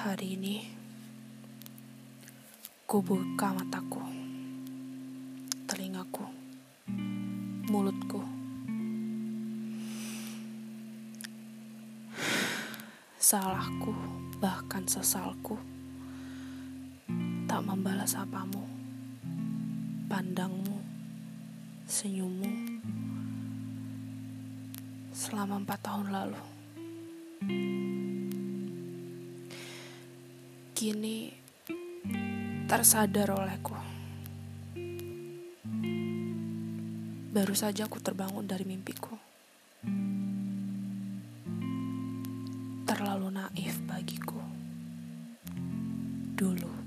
Hari ini, ku buka mataku, telingaku, mulutku. Salahku, bahkan sesalku, tak membalas apamu, pandangmu, senyummu, selama empat tahun lalu kini tersadar olehku. Baru saja aku terbangun dari mimpiku. Terlalu naif bagiku. Dulu.